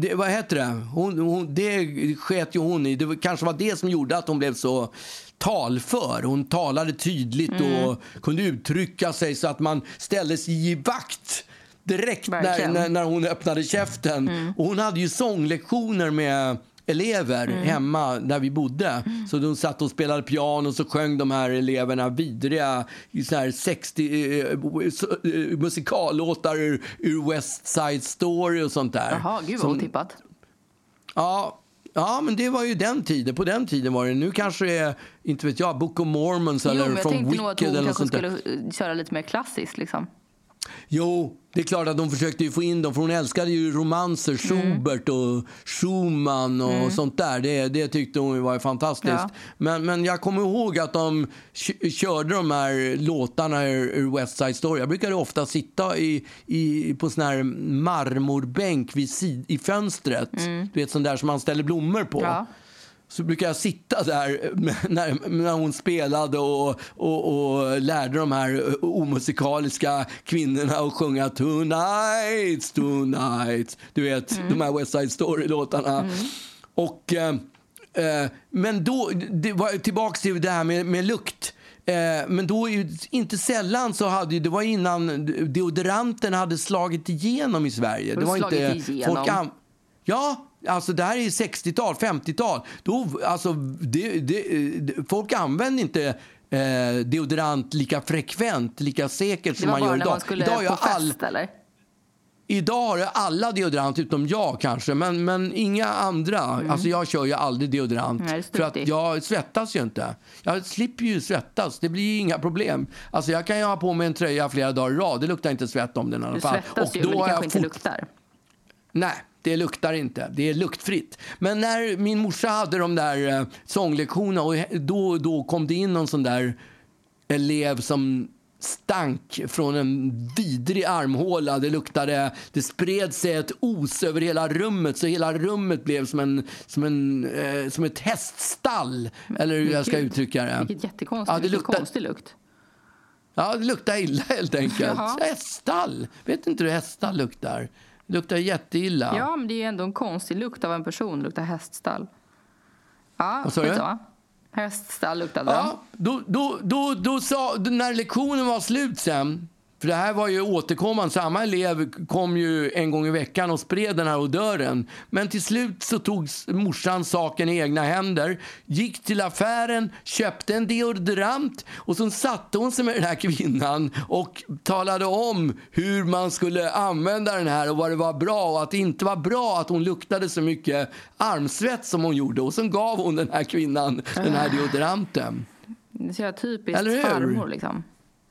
Det, vad heter det? Hon, hon, det sket ju hon i. Det kanske var det som gjorde att hon blev så talför. Hon talade tydligt Mm. och kunde uttrycka sig så att man ställde sig i vakt direkt när, när, när hon öppnade käften. Mm. Och hon hade ju sånglektioner med elever Mm. hemma där vi bodde. Så de satt och spelade piano och så sjöng de här eleverna vidriga så här 60 eh, så- eh, musikallåtar ur, ur West Side Story och sånt där. Jaha, gud vad otippat. Ja, ja, men det var ju den tiden. På den tiden var det. Nu kanske det är, inte vet jag, Book of Mormons Jo, eller men jag från tänkte nog att Wicked hon eller något kanske skulle eh, köra lite mer klassiskt. Liksom. Jo, det är klart att de försökte få in dem, för hon älskade ju romanser, Mm. Schubert och Schumann och sånt där. Det, det tyckte hon var fantastiskt. Ja. Men, men jag kommer ihåg att de körde de här låtarna ur, West Side Story. Jag brukade ofta sitta i, i, på sån här marmorbänk vid sid, i fönstret. Du vet sån där som man ställer blommor på. Mm. Ja. Så brukar jag sitta där när, när hon spelade och, och, och lärde de här omusikaliska kvinnorna att sjunga Tonight, tonight. Du vet, de här West Side Story-låtarna. Och, eh, eh, men då, det var tillbaka till det här med, med lukt. Eh, men då, inte sällan så hade det var innan deodoranten hade slagit igenom i Sverige. Det var inte, igenom? folk Ja, alltså det här är 60-tal, 50-tal. Då, alltså, det, det, det, folk använde inte eh, deodorant lika frekvent, lika säkert som man gör idag. idag på är all, fest, eller? Idag har alla deodorant, utom jag kanske, men, men inga andra. Alltså jag kör ju aldrig deodorant. Mm. Nej, för att jag svettas ju inte. Jag slipper ju svettas, det blir inga problem. Alltså jag kan ju ha på mig en tröja flera dagar i rad, det luktar inte svett om den i alla Du fall. svettas ju, men det kanske inte luktar. Nej, det luktar inte. Det är luktfritt. Men när min morsa hade de där eh, sånglektionerna och då, då kom det in någon sån där elev som stank från en vidrig armhåla. Det luktade, det spred sig ett os över hela rummet så hela rummet blev som, en, som, en, eh, som ett häststall. Eller hur jag ska uttrycka det. Vilket jättekonstigt, Ja, det luktar- konstig lukt. Ja, det luktar illa helt enkelt. Jaha. Häststall. Vet inte hur häststall luktar? Luktar jätteilla. Ja, men det är ju ändå en konstig lukt av en person. Det luktar häststall. Ja, Vad sa du? Häststall luktade. Ja, då, då, då, då sa, när lektionen var slut sen, för det här var ju återkommande, samma elev kom ju en gång i veckan och spred den här odören. Men till slut så tog morsan saken i egna händer, gick till affären, köpte en deodorant och så satte hon sig med den här kvinnan och talade om hur man skulle använda den här och vad det var bra och att det inte var bra att hon luktade så mycket armsvett som hon gjorde. Och så gav hon den här kvinnan den här deodoranten. Det är så typiskt Eller hur? farmor liksom.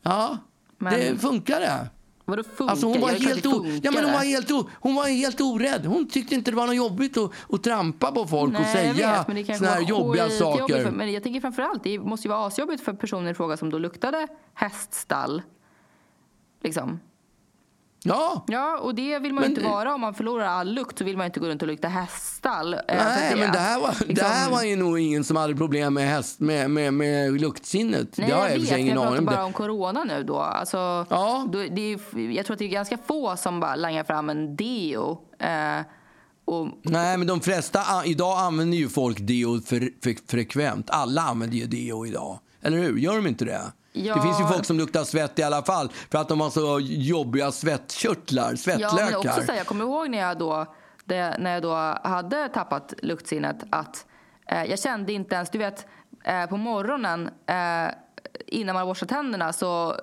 Ja, Men- det funkade. Vadå funkar? Alltså hon, var helt o, ja, men hon, var helt o, hon var helt orädd. Hon tyckte inte det var något jobbigt att, att trampa på folk och Nej, jag säga såna här jobbiga saker. För, men jag tänker framförallt, det måste ju vara asjobbigt för personen i fråga som då luktade häststall. Liksom. Ja, Ja, och det vill man Men inte det- vara. Om man förlorar all lukt så vill man inte gå runt och lukta häststall. Eh, nej, att men det här, var, det liksom- här var ju nog ingen som hade problem med, häst, med, med, med luktsinnet. Nej, det har jag jag vet, ingen jag pratar aning bara Det. om corona nu då. Alltså, Ja. då det är, jag tror att det är ganska få som bara langar fram en deo. Eh, och, Nej, men de flesta, idag använder ju folk deo för, för, frekvent. Alla använder ju deo idag. Eller hur? Gör de inte det? Ja. Det finns ju folk som luktar svett i alla fall för att de har så jobbiga svettkörtlar, Ja, svettlökar. men också så här, jag kommer ihåg när jag då, det, när jag då hade tappat luktsinnet att eh, jag kände inte ens, du vet eh, på morgonen eh, innan man borstar tänderna så,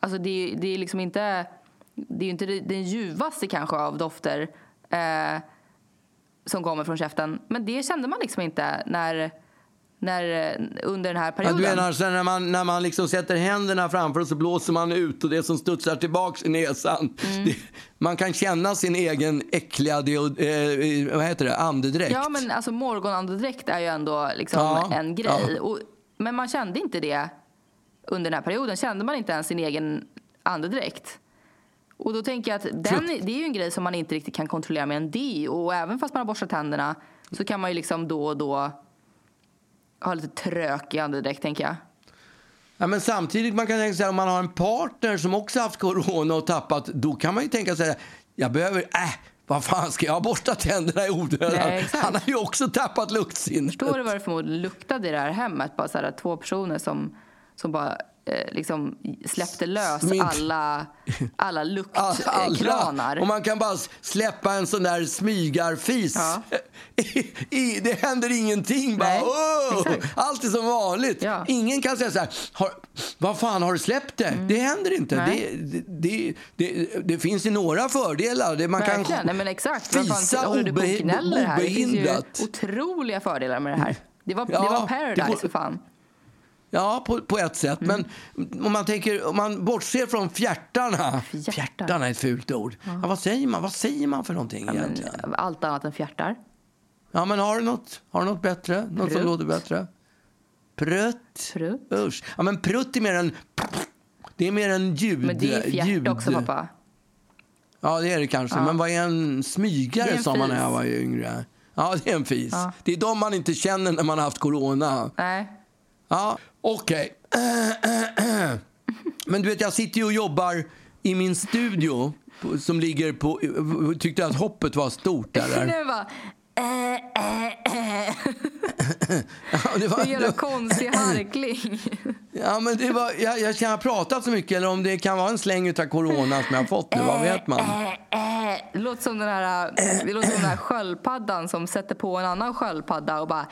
alltså det, det är liksom inte, det är inte den ljuvaste kanske av dofter eh, som kommer från käften. Men det kände man liksom inte när, när, under den här Ja, perioden. du menar sen när man, när man liksom sätter händerna framför och så blåser man ut och det som studsar tillbaks i näsan. Mm. Det, man kan känna sin egen äckliga deod, eh, vad heter det, andedräkt. Ja, men alltså morgonandedräkt är ju ändå liksom Ja, en grej. ja. Och, men man kände inte det under den här perioden. Kände man inte ens sin egen andedräkt. Och då tänker jag att den, det är ju en grej som man inte riktigt kan kontrollera med en D. Och även fast man har borstat tänderna så kan man ju liksom då och då ha lite trök i andedräkt, tänker jag. Ja, men samtidigt man kan tänka sig om man har en partner som också haft corona och tappat, då kan man ju tänka sig jag behöver, äh, vad fan ska jag borsta tänderna i onödan? Han har ju också tappat luktsinnet. Förstår du vad det förmodligen luktade i det här hemmet? Bara så här, två personer som, som bara liksom släppte lös Smink. alla, alla luktkranar. och man kan bara släppa en sån där smygarfis. Ja. I, i, det händer ingenting. Bara, exakt. Allt är som vanligt. Ja. Ingen kan säga så här, har, vad fan har du släppt det? Det händer inte. Mm. Det, det, det, det, det finns ju några fördelar. Det, man Verkligen, kan nej men exakt. Fisa obe- här? Det finns ju obehindrat. otroliga fördelar med det här. Det var, Ja, det var det paradise går- för fan. Ja, på, på ett sätt. Mm. Men om man, tänker, om man bortser från fjärtarna. Fjärtar. Fjärtarna är ett fult ord. Ja. vad, säger man? vad säger man för någonting Ja, egentligen? allt annat än fjärtar. Ja, men har du något, har du något bättre? Något som Prutt. låter bättre? Prutt? Prutt. Usch. Ja, men prutt är mer en... Det är mer en ljud. Men det är fjärt ljud. också pappa. Ja, det är det kanske. Men vad är en smygare, sa man när jag var yngre. Ja, det är en fis. Ja. Det är de man inte känner när man har haft corona. Nej. Ja, okej. Men du vet, jag sitter ju och jobbar i min studio som ligger på... Tyckte att hoppet var stort där. där. Nu bara... Äh, äh, äh. Ja, det var, Det en jävla det, konstig harkling. ja, men det var, jag, jag kan ha pratat så mycket eller om det kan vara en släng utav corona som jag har fått nu. Vad vet man? Äh, äh. Det låter som den här, det låter som den här sköldpaddan som sätter på en annan sköldpadda och bara...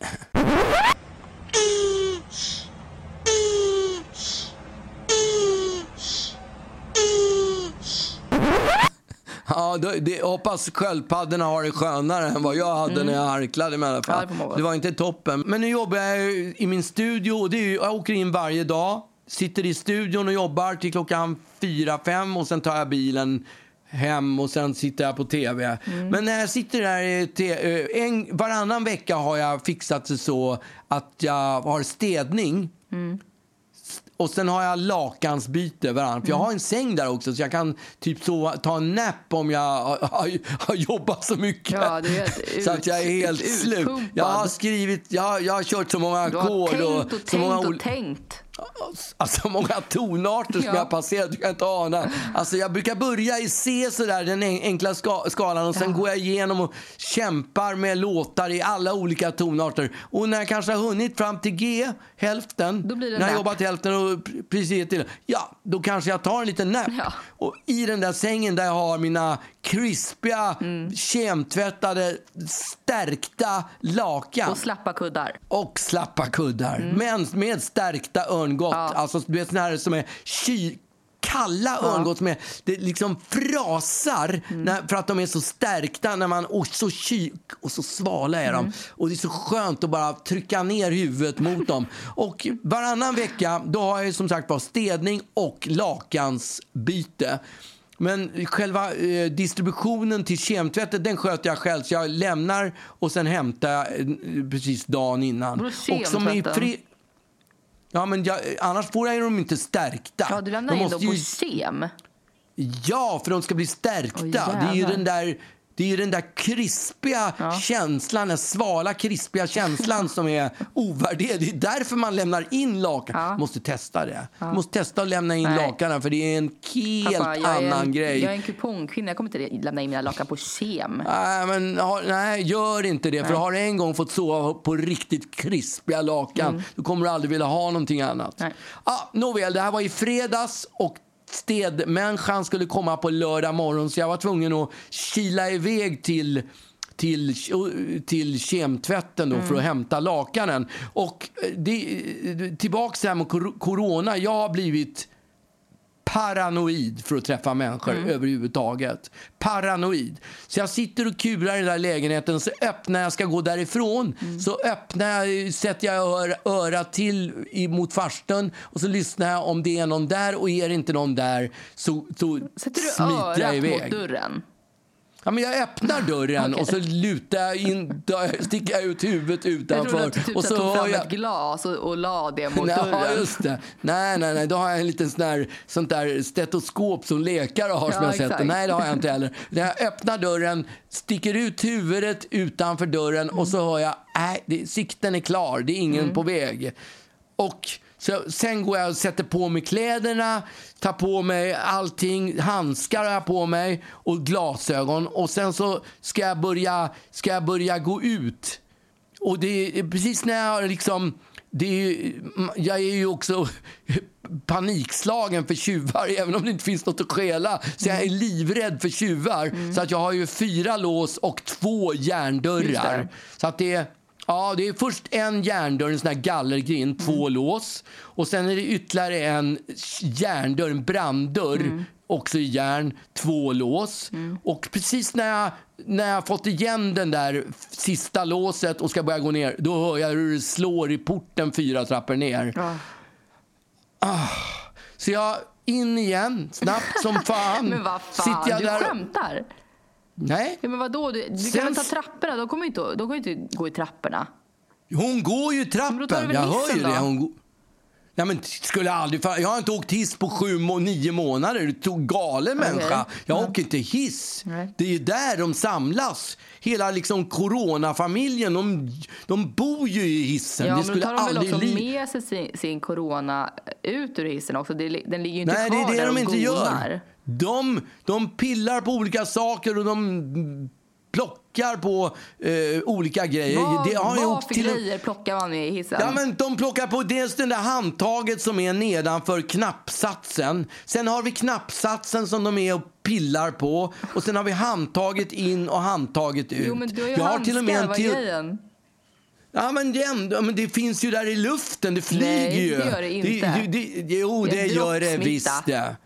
Ja, det, hoppas sköldpaddorna har det skönare än vad jag hade när jag harklade mig i alla Ja, fall. det det var inte toppen. Men nu jobbar jag i min studio och det är, ju- jag åker in varje dag. Sitter i studion och jobbar till klockan fyra, fem och sen tar jag bilen hem och sen sitter jag på tv. Mm. Men när jag sitter där eh, en, varannan vecka har jag fixat det så att jag har städning. Mm. Och sen har jag lakansbyte varann. För jag har en säng där också så jag kan typ sova, ta en nap om jag har, har, jobbat så mycket. Ja, helt så att jag är ut- helt slut. Jag har skrivit, jag, har- jag har kört så många Du har ackord tänkt och så tänkt och tänkt. Alltså många tonarter som Ja. jag har passerat, du kan inte ana. Alltså jag brukar börja i C sådär, den en- enkla ska skalan och sen går jag igenom och kämpar med låtar i alla olika tonarter. Och när jag kanske har hunnit fram till G, hälften, när jag nap. jobbat hälften och precis till, ja, då kanske jag tar en liten nap. Ja. Och i den där sängen där jag har mina krispiga, Mm. kemtvättade, stärkta lakan Och slappa kuddar. och slappa kuddar. Men med stärkta örngott. Mm. Ja. Alltså du vet såna här som är ky kalla örngott som är, det liksom frasar Mm. när, för att de är så stärkta när man, och så ky och så svala är de. Mm. Och det är så skönt att bara trycka ner huvudet mot dem. Och varannan vecka då har jag som sagt var städning och lakansbyte. Men själva eh, distributionen till kemtvättet den sköter jag själv. Så jag lämnar och sen hämtar eh, precis dagen innan. Och som i kemtvätten? fri... Ja, men jag, annars får jag dem inte stärkta. Ja, du lämnar De in dem på ju- kem. Ja, för de ska bli stärkta. Åh, det är ju den där... Det är ju den där krispiga känslan, den svala krispiga känslan som är ovärderlig. Det är därför man lämnar in lakan. Ja. Måste testa det. Måste testa att lämna in Nej. lakanen för det är en helt Pappa, annan en, grej. Jag är en kupongkvinna. Jag kommer inte lämna in mina lakan på kem. Nej, men, ha- nej, gör inte det. För har du en gång fått sova på riktigt krispiga lakan då kommer du aldrig vilja ha någonting annat. Mm. Nej. Ah, nåväl, det här var i fredags och städmänniskan skulle komma på lördag morgon så jag var tvungen att kila iväg till till, till kemtvätten då för Mm. att hämta lakanen. Och eh, det, tillbaks här med corona. Jag har blivit paranoid för att träffa människor Mm. överhuvudtaget. Paranoid. Så jag sitter och kurar i den där lägenheten så öppnar jag, ska gå därifrån, Mm. så öppnar jag, sätter jag ör, örat till i- mot farstun och så lyssnar jag om det är någon där och är det inte någon där så, så Sätter du smiter jag örat iväg. mot dörren? Ja, men jag öppnar dörren Okej. och så lutar jag in, sticker jag ut huvudet Jag utanför. trodde att du typ och så tog fram jag... ett glas och, och la det mot Nej, ja, dörren. just det. Nej, nej, nej. Då har jag en liten sån där, sånt där stetoskop som läkare har som Ja, jag sett. Nej, det har jag inte heller. Jag öppnar dörren, sticker ut huvudet utanför dörren och så hör jag, nej, det, sikten är klar, det är ingen Mm. på väg. Och så, sen går jag och sätter på mig kläderna, tar på mig allting, handskar har jag på mig och glasögon. Och sen så ska jag börja, ska jag börja gå ut. Och det är precis när jag liksom... Det är, jag är ju också panikslagen för tjuvar, även om det inte finns något att stjäla. Så jag är livrädd för tjuvar. Så att jag har ju fyra lås och två järndörrar. Så att det är, ja, det är först en järndörr, en sån här gallergrind, två lås. Och sen är det ytterligare en järndörr, en branddörr också i järn, två lås. Och precis när jag, när jag fått igen den där sista låset och ska börja gå ner, då hör jag hur det slår i porten fyra trappor ner. Ja. Så jag in igen, snabbt som fan. Men vad fan, Sitter jag du där- skämtar? Nej, Ja, men vadå? Du, du Sen- kan väl ta trapporna? De kommer ju inte, de kommer inte gå i trapporna. hon går ju i då trappen. Jag hör ju hissen det. då? Hon går... Nej, men skulle aldrig... Jag har inte åkt hiss på sju, må- nio månader. Du tog galen Okej. människa. Jag Ja. åker inte hiss. Nej. Det är ju där de samlas. Hela liksom coronafamiljen, de, de bor ju i hissen. Ja, det men då skulle tar de väl också med sig sin, sin corona ut ur hissen också? Det, den ligger ju inte Nej, det kvar är det där de och inte gonar. gör. De, de pillar på olika saker och de plockar på eh, olika grejer. Vad, det har vad för till grejer plockar man med i hissen? Ja, men de plockar på dels den där handtaget som är nedanför knappsatsen. Sen har vi knappsatsen som de är och pillar på. Och sen har vi handtaget in och handtaget ut. Jo, men du har ju Jag har handskar. till och med en vad är till... grejen? Ja, men det, ändå, men det finns ju där i luften. Det flyger Nej, ju. det gör det inte. Det, det, jo, Det det, gör det visst det.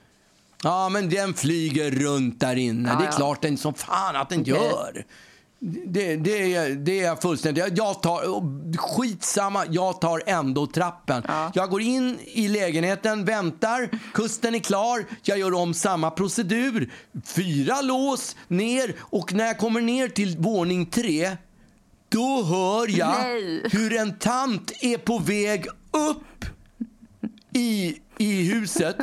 Ja, men den flyger runt där inne. Ja, det är ja. klart den som fan att den Okej. gör. Det, det, är- det är jag fullständigt... Jag- Jag tar, skitsamma, jag tar ändå trappen. Ja. Jag går in i lägenheten, väntar, kusten är klar, jag gör om samma procedur. Fyra lås, ner och när jag kommer ner till våning tre då hör jag Nej. hur en tant är på väg upp i, i huset.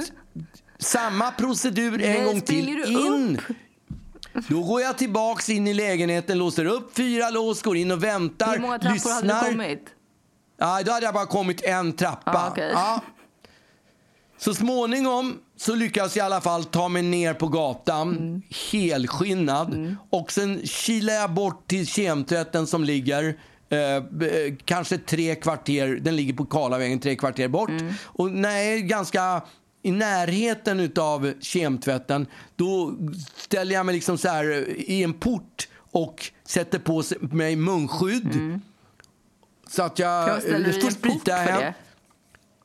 Samma procedur en Nej, gång till. In. upp? Då går jag tillbaks in i lägenheten, låser upp fyra lås, går in och väntar, Hur många trappor lyssnar. hade du kommit? Ja, då hade jag bara kommit en trappa. Ja, okej. Ja. Så småningom så lyckas jag i alla fall ta mig ner på gatan, Mm. helskinnad. Och sen kilar jag bort till kemtvätten som ligger eh, b- kanske tre kvarter, den ligger på Karlavägen tre kvarter bort. Mm. Och är ganska i närheten av kemtvätten, då ställer jag mig liksom så här i en port och sätter på mig munskydd. Så att jag... Först port spritar jag hem.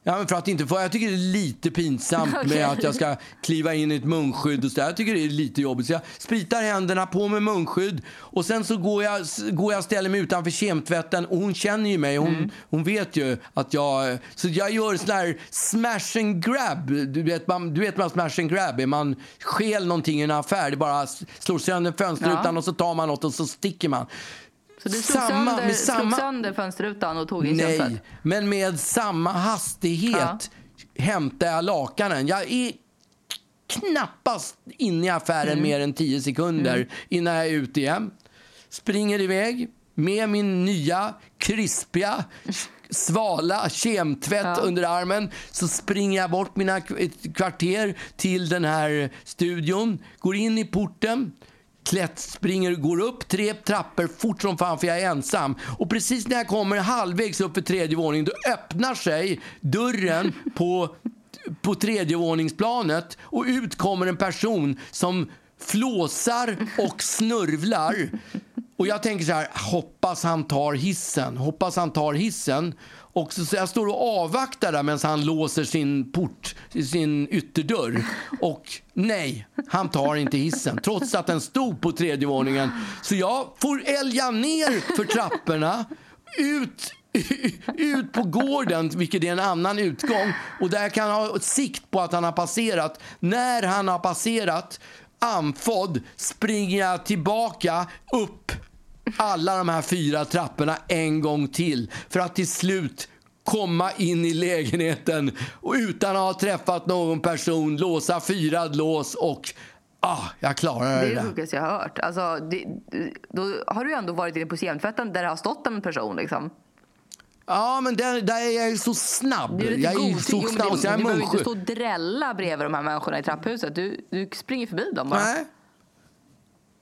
Ja, men för att inte få, jag tycker det är lite pinsamt Okej. med att jag ska kliva in i ett munskydd och så där. Jag tycker det är lite jobbigt. Så jag spritar händerna på med munskydd och sen så går jag, går jag och ställer mig utanför kemtvätten och hon känner ju mig. Hon, Mm. hon vet ju att jag... Så jag gör sån här smash and grab. Du vet, man, du vet vad smash and grab är? Man stjäl någonting i en affär. Det bara slår sönder fönsterrutan Ja. och så tar man något och så sticker man. Så du slog, Samma- sönder, med slog samma- sönder fönsterrutan och tog in Nej, köttet? men med samma hastighet hämtar jag lakanen. Jag är knappast inne i affären mer än 10 sekunder innan jag är ute igen. Springer iväg med min nya krispiga svala kemtvätt under armen så springer jag bort mina kvarter till den här studion, går in i porten klätt, springer, går upp tre trappor fort som fan för jag är ensam. Och precis när jag kommer halvvägs upp för tredje våningen då öppnar sig dörren på, på tredje våningsplanet och ut kommer en person som flåsar och snörvlar. Och jag tänker så här, hoppas han tar hissen, hoppas han tar hissen. Och så, så jag står och avvaktar där medan han låser sin port, sin ytterdörr. Och nej, han tar inte hissen trots att den stod på tredje våningen. Så jag får älga ner för trapporna, ut ut på gården, vilket är en annan utgång. Och där kan jag ha sikt på att han har passerat. När han har passerat, andfådd, springer jag tillbaka upp alla de här fyra trapporna en gång till för att till slut komma in i lägenheten och utan att ha träffat någon person låsa fyra lås och ah, jag klarar Det det. är det sjukaste jag har hört. Alltså, det, då har du ändå varit inne på kemtvätten där det har stått en person. Liksom. Ja, men där, där är jag så snabb. Det är jag är så Jo, snabb så jag är Du behöver inte stå och drälla bredvid de här människorna i trapphuset. Du, du springer förbi dem bara. Nej.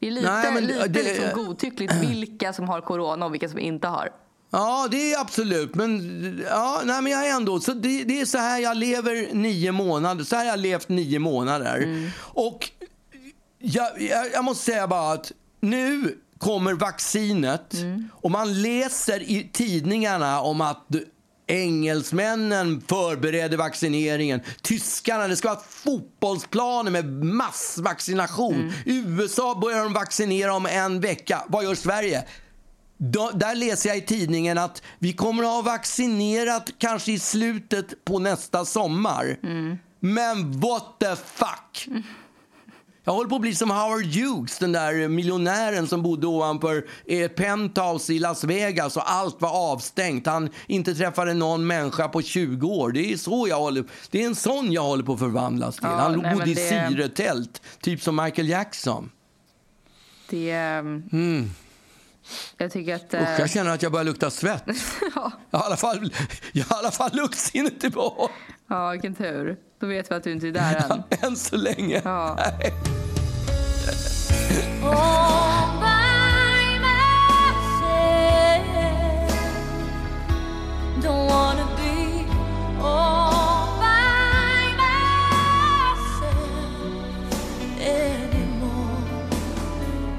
Det är lite, Nej, men lite det- liksom godtyckligt vilka som har corona och vilka som inte har. Ja, det är absolut. Men, ja, nej, men jag är ändå... Så det, det är så här jag lever nio månader. Så här har jag levt nio månader. Mm. Och jag, jag, jag måste säga bara att nu kommer vaccinet Mm. och man läser i tidningarna om att engelsmännen förbereder vaccineringen. Tyskarna, det ska vara fotbollsplaner med massvaccination. Mm. USA börjar de vaccinera om en vecka. Vad gör Sverige? Då, där läser jag i tidningen att vi kommer att ha vaccinerat kanske i slutet på nästa sommar. Men what the fuck? Jag håller på att bli som Howard Hughes, den där miljonären som bodde ovanför ett penthouse i Las Vegas och allt var avstängt. Han inte träffade någon människa på 20 år. Det är, så jag håller, det är en sån jag håller på att förvandlas till. Ja, Han nej, bodde i det- syretält, typ som Michael Jackson. Det, ehm, Jag tycker att... Usch, eh, jag känner att jag börjar lukta svett. ja, Jag har i alla fall, jag har i alla fall luktsinnet tillbaka. ja, vilken tur. Då vet vi att du inte är där än. Än så länge. Ja. Nej. Don't wanna be all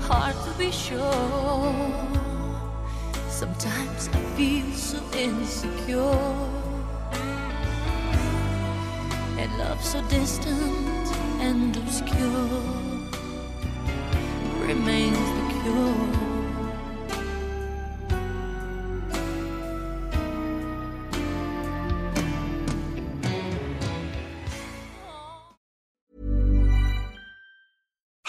Hard to be sure. Sometimes I feel so insecure. And love so distant and obscure remains the cure.